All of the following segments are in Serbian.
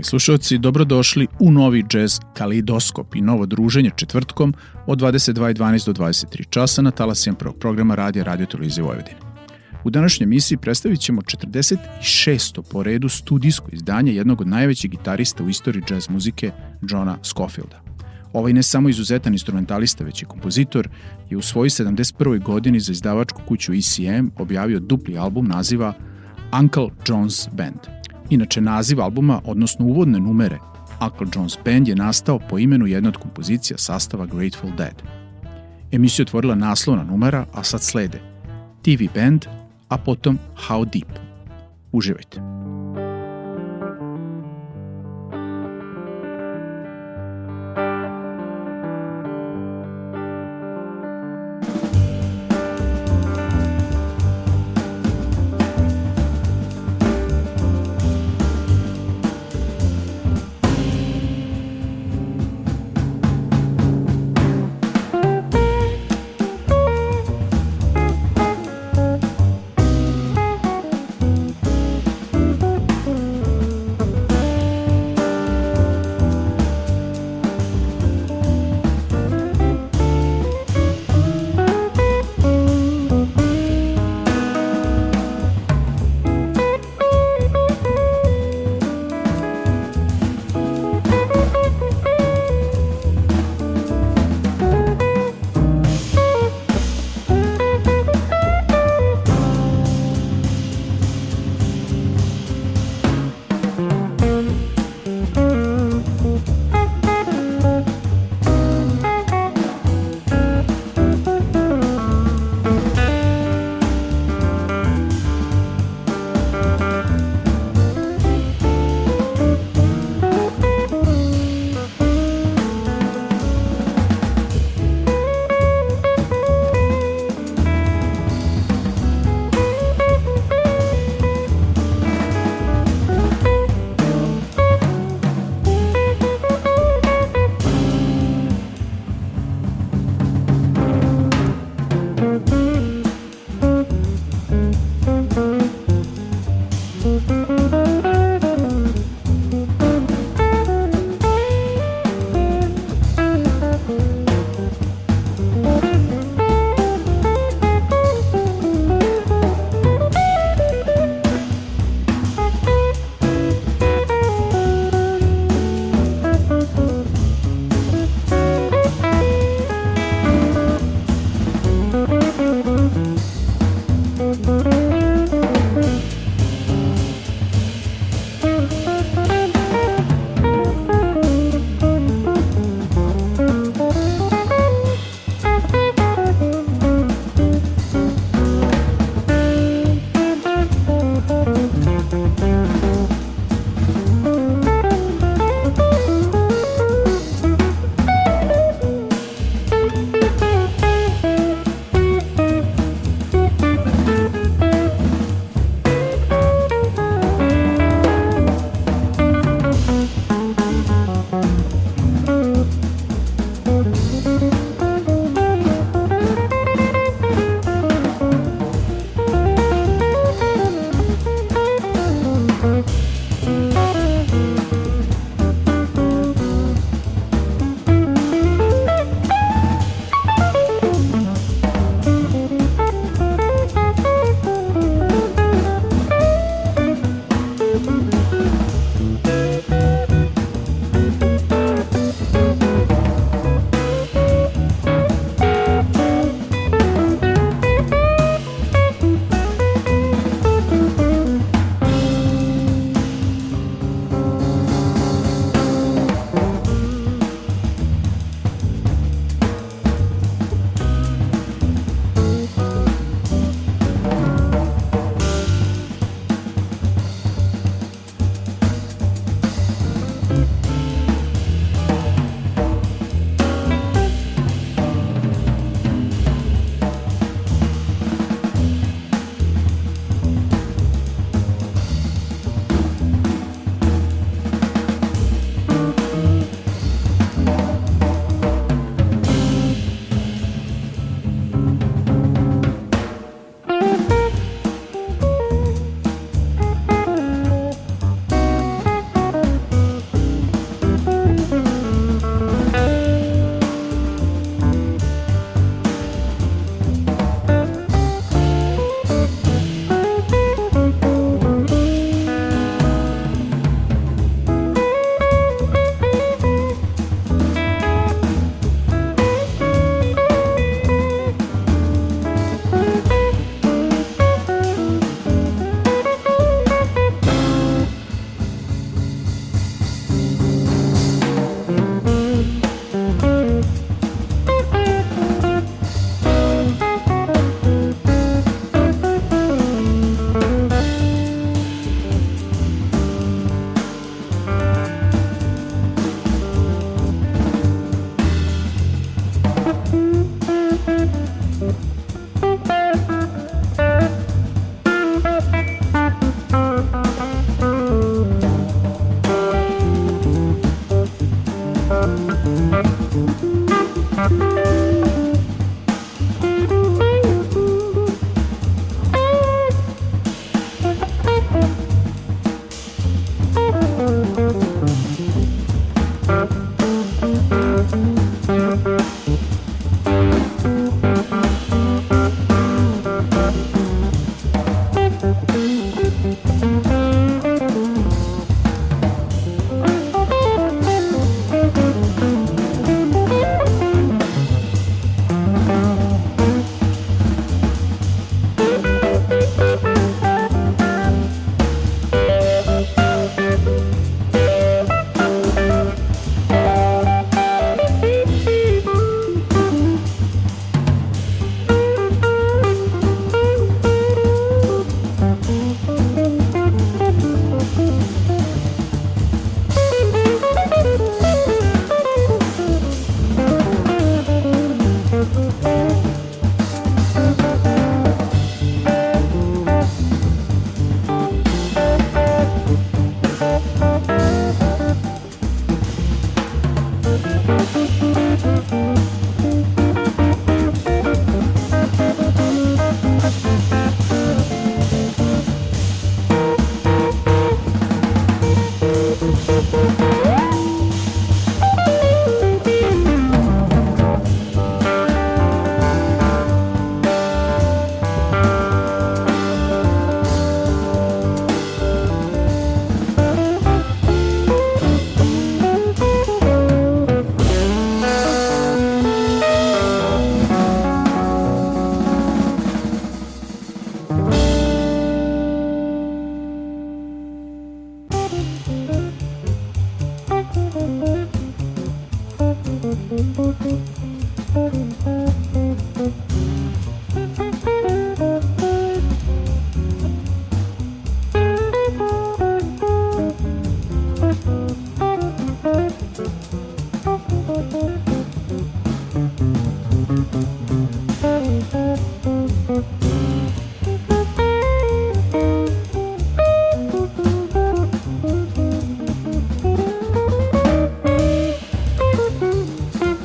Dragi slušalci, dobrodošli u novi jazz Kalidoskop i novo druženje četvrtkom od 22.12 do 23 časa na talasima prvog programa Radija Radio Televizije Vojvodine. U današnjoj emisiji predstavit ćemo 46. po redu studijsko izdanje jednog od najvećih gitarista u istoriji jazz muzike, Johna Scofielda. Ovaj ne samo izuzetan instrumentalista, već i kompozitor, je u svojoj 71. godini za izdavačku kuću ECM objavio dupli album naziva Uncle John's Band – Inače, naziv albuma, odnosno uvodne numere Uncle John's Band je nastao po imenu jedne od kompozicija sastava Grateful Dead. Emisiju otvorila naslovna numera, a sad slede TV Band, a potom How Deep. Uživajte!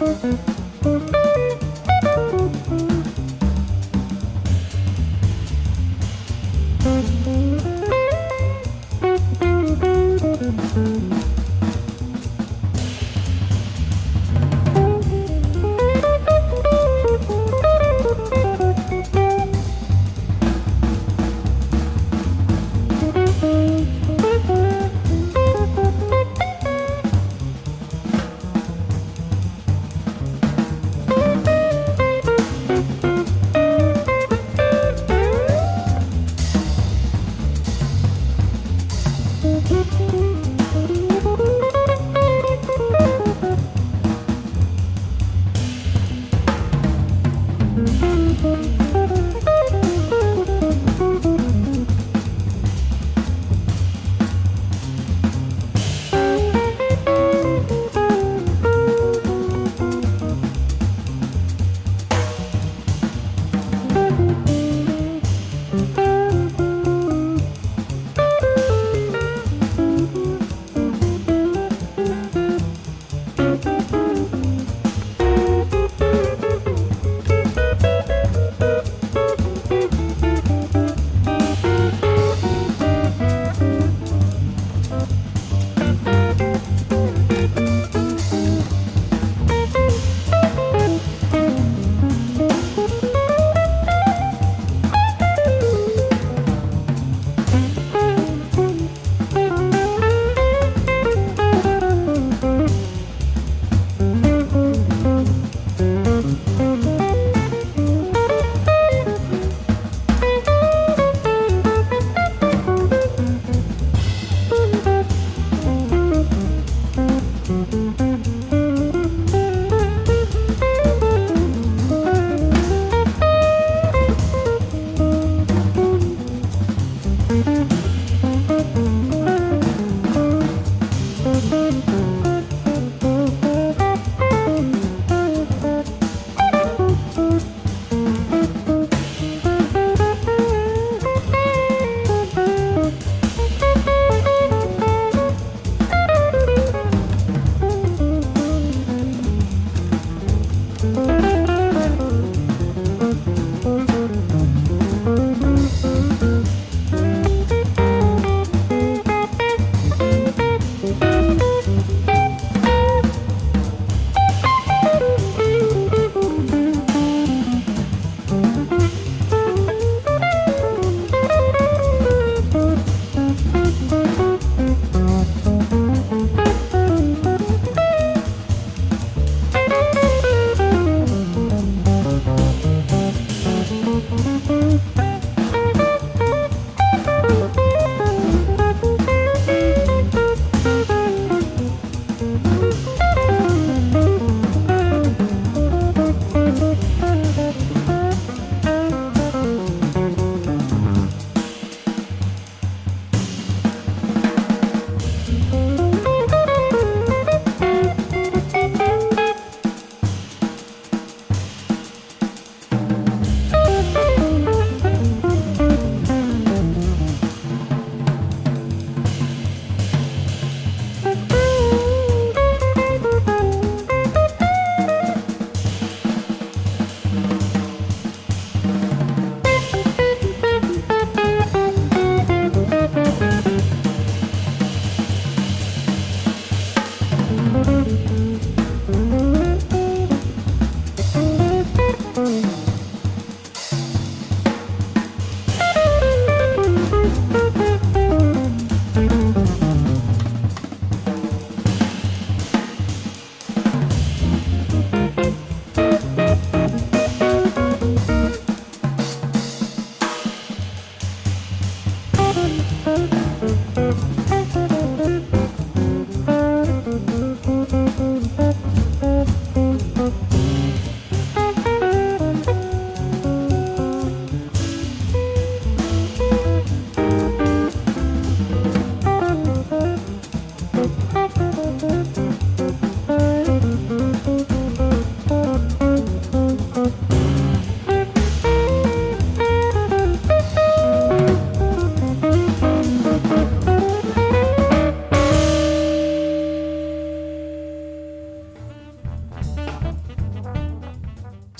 Música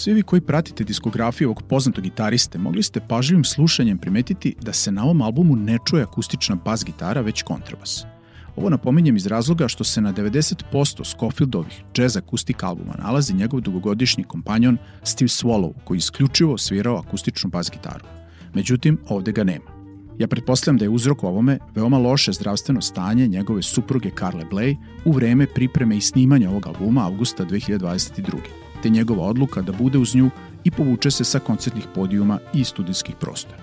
Svi vi koji pratite diskografiju ovog poznatog gitariste mogli ste pažljivim slušanjem primetiti da se na ovom albumu ne čuje akustična bas gitara, već kontrabas. Ovo napominjem iz razloga što se na 90% Scofieldovih jazz akustik albuma nalazi njegov dugogodišnji kompanjon Steve Swallow, koji isključivo svirao akustičnu bas gitaru. Međutim, ovde ga nema. Ja pretpostavljam da je uzrok ovome veoma loše zdravstveno stanje njegove supruge Carle Bley u vreme pripreme i snimanja ovog albuma avgusta 2022 te njegova odluka da bude uz nju i povuče se sa koncertnih podijuma i studijskih prostora.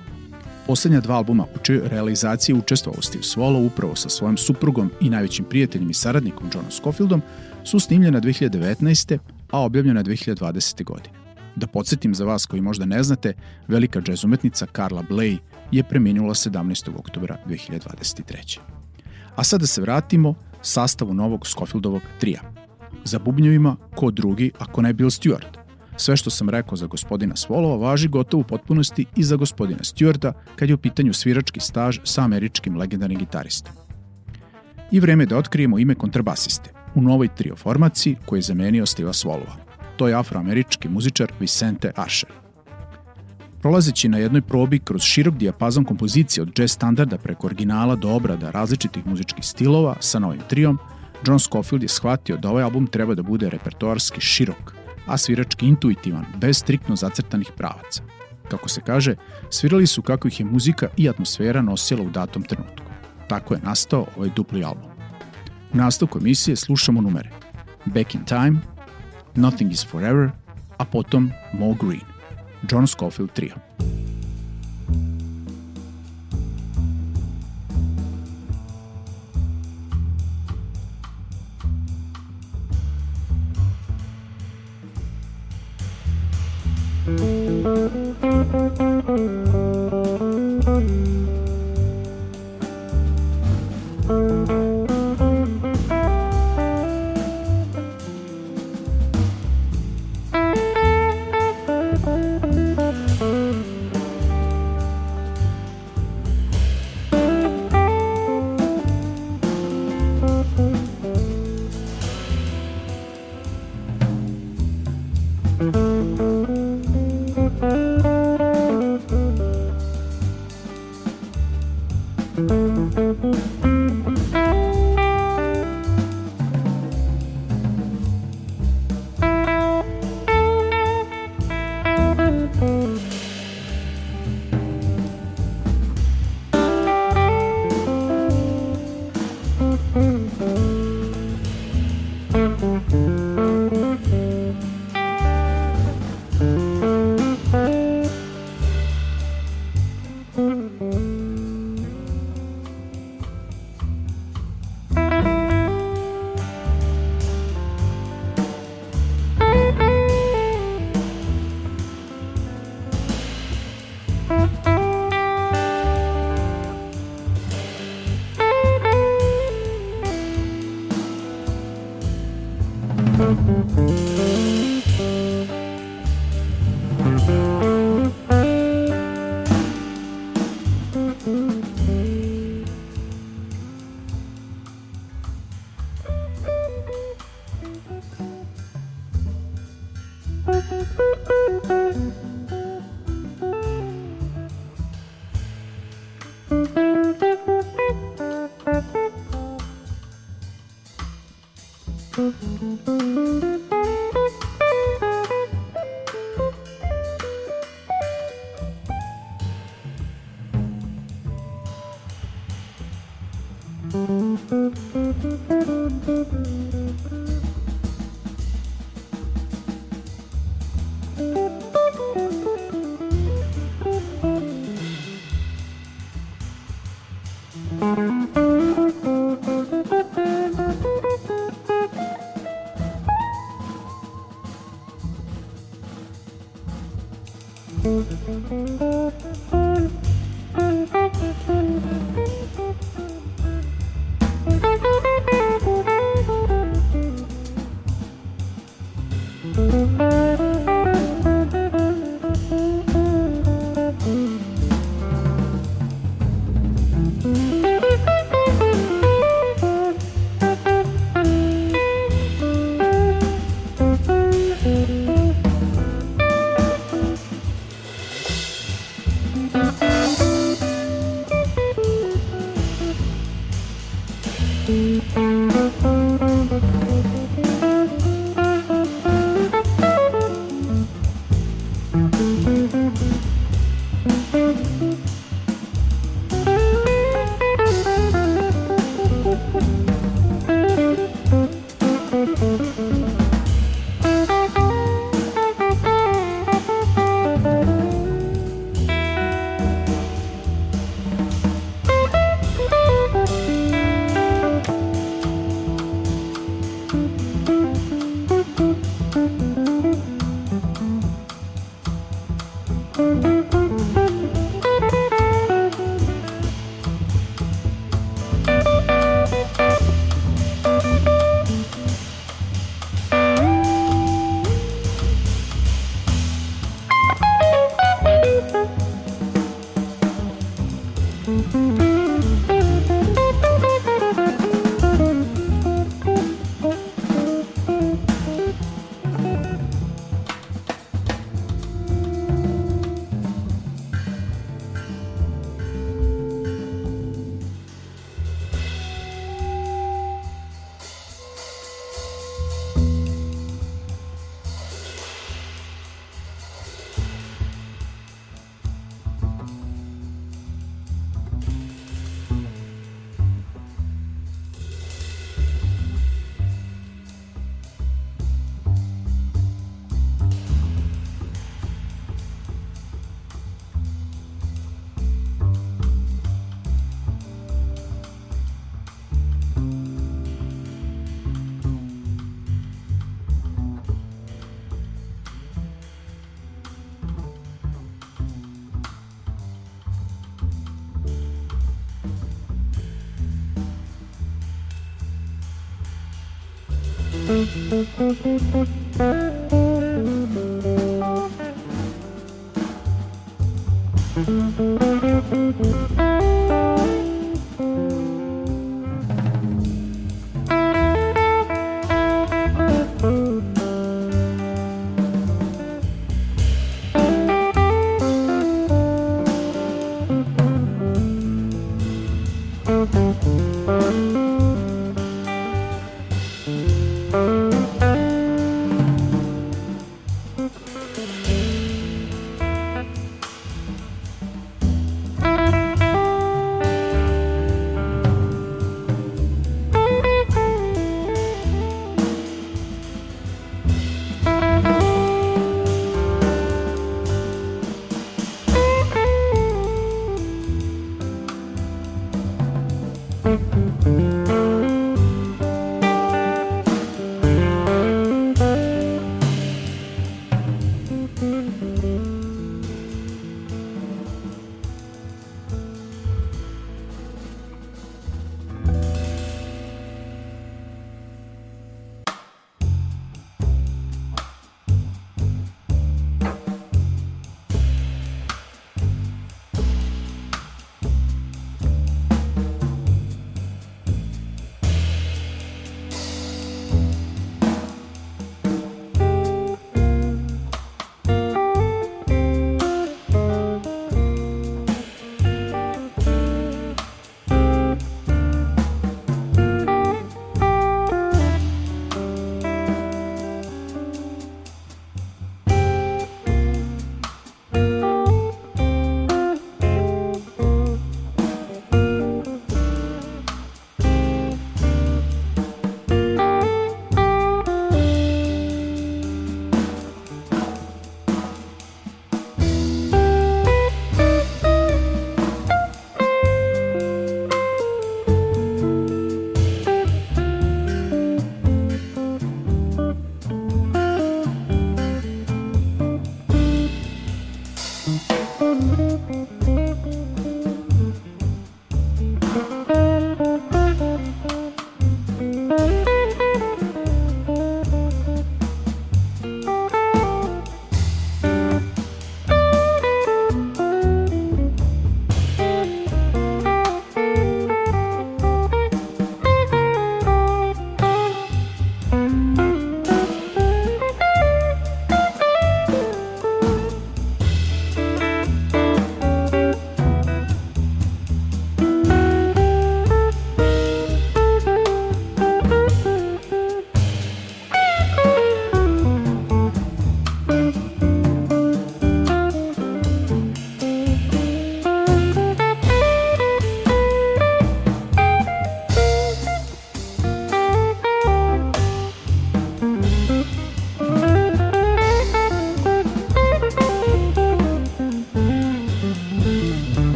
Poslednja dva albuma u čoj realizaciji učestvovao Steve Swallow upravo sa svojom suprugom i najvećim prijateljem i saradnikom Johnom Scofieldom su snimljena 2019. a objavljena 2020. godine. Da podsjetim za vas koji možda ne znate, velika džez umetnica Carla Bley je preminula 17. oktobra 2023. A sada se vratimo sastavu novog Scofieldovog trija – Za bubnjevima, ko drugi, ako ne Bill Stewart. Sve što sam rekao za gospodina Svolova važi gotovo u potpunosti i za gospodina Stewarta kad je u pitanju svirački staž sa američkim legendarnim gitaristom. I vreme da otkrijemo ime kontrabasiste u novoj trio formaciji koji je zamenio Steva Svolova. To je afroamerički muzičar Vicente Asher. Prolazeći na jednoj probi kroz širok dijapazon kompozicije od jazz standarda preko originala do obrada različitih muzičkih stilova sa novim trijom, John Scofield je shvatio da ovaj album treba da bude repertoarski širok, a svirački intuitivan, bez striktno zacrtanih pravaca. Kako se kaže, svirali su kako ih je muzika i atmosfera nosila u datom trenutku. Tako je nastao ovaj dupli album. U nastavku emisije slušamo numere Back in Time, Nothing is Forever, a potom Mo Green, John Scofield Trio. Thank you. Música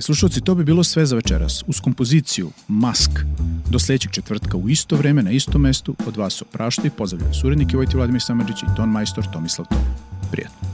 Dragi slušalci, to bi bilo sve za večeras. Uz kompoziciju Mask do sledećeg četvrtka u isto vreme na istom mestu od vas su prašta i pozdravljaju surednik Vojti Vladimir Samadžić i ton majstor Tomislav Tom. Prijetno.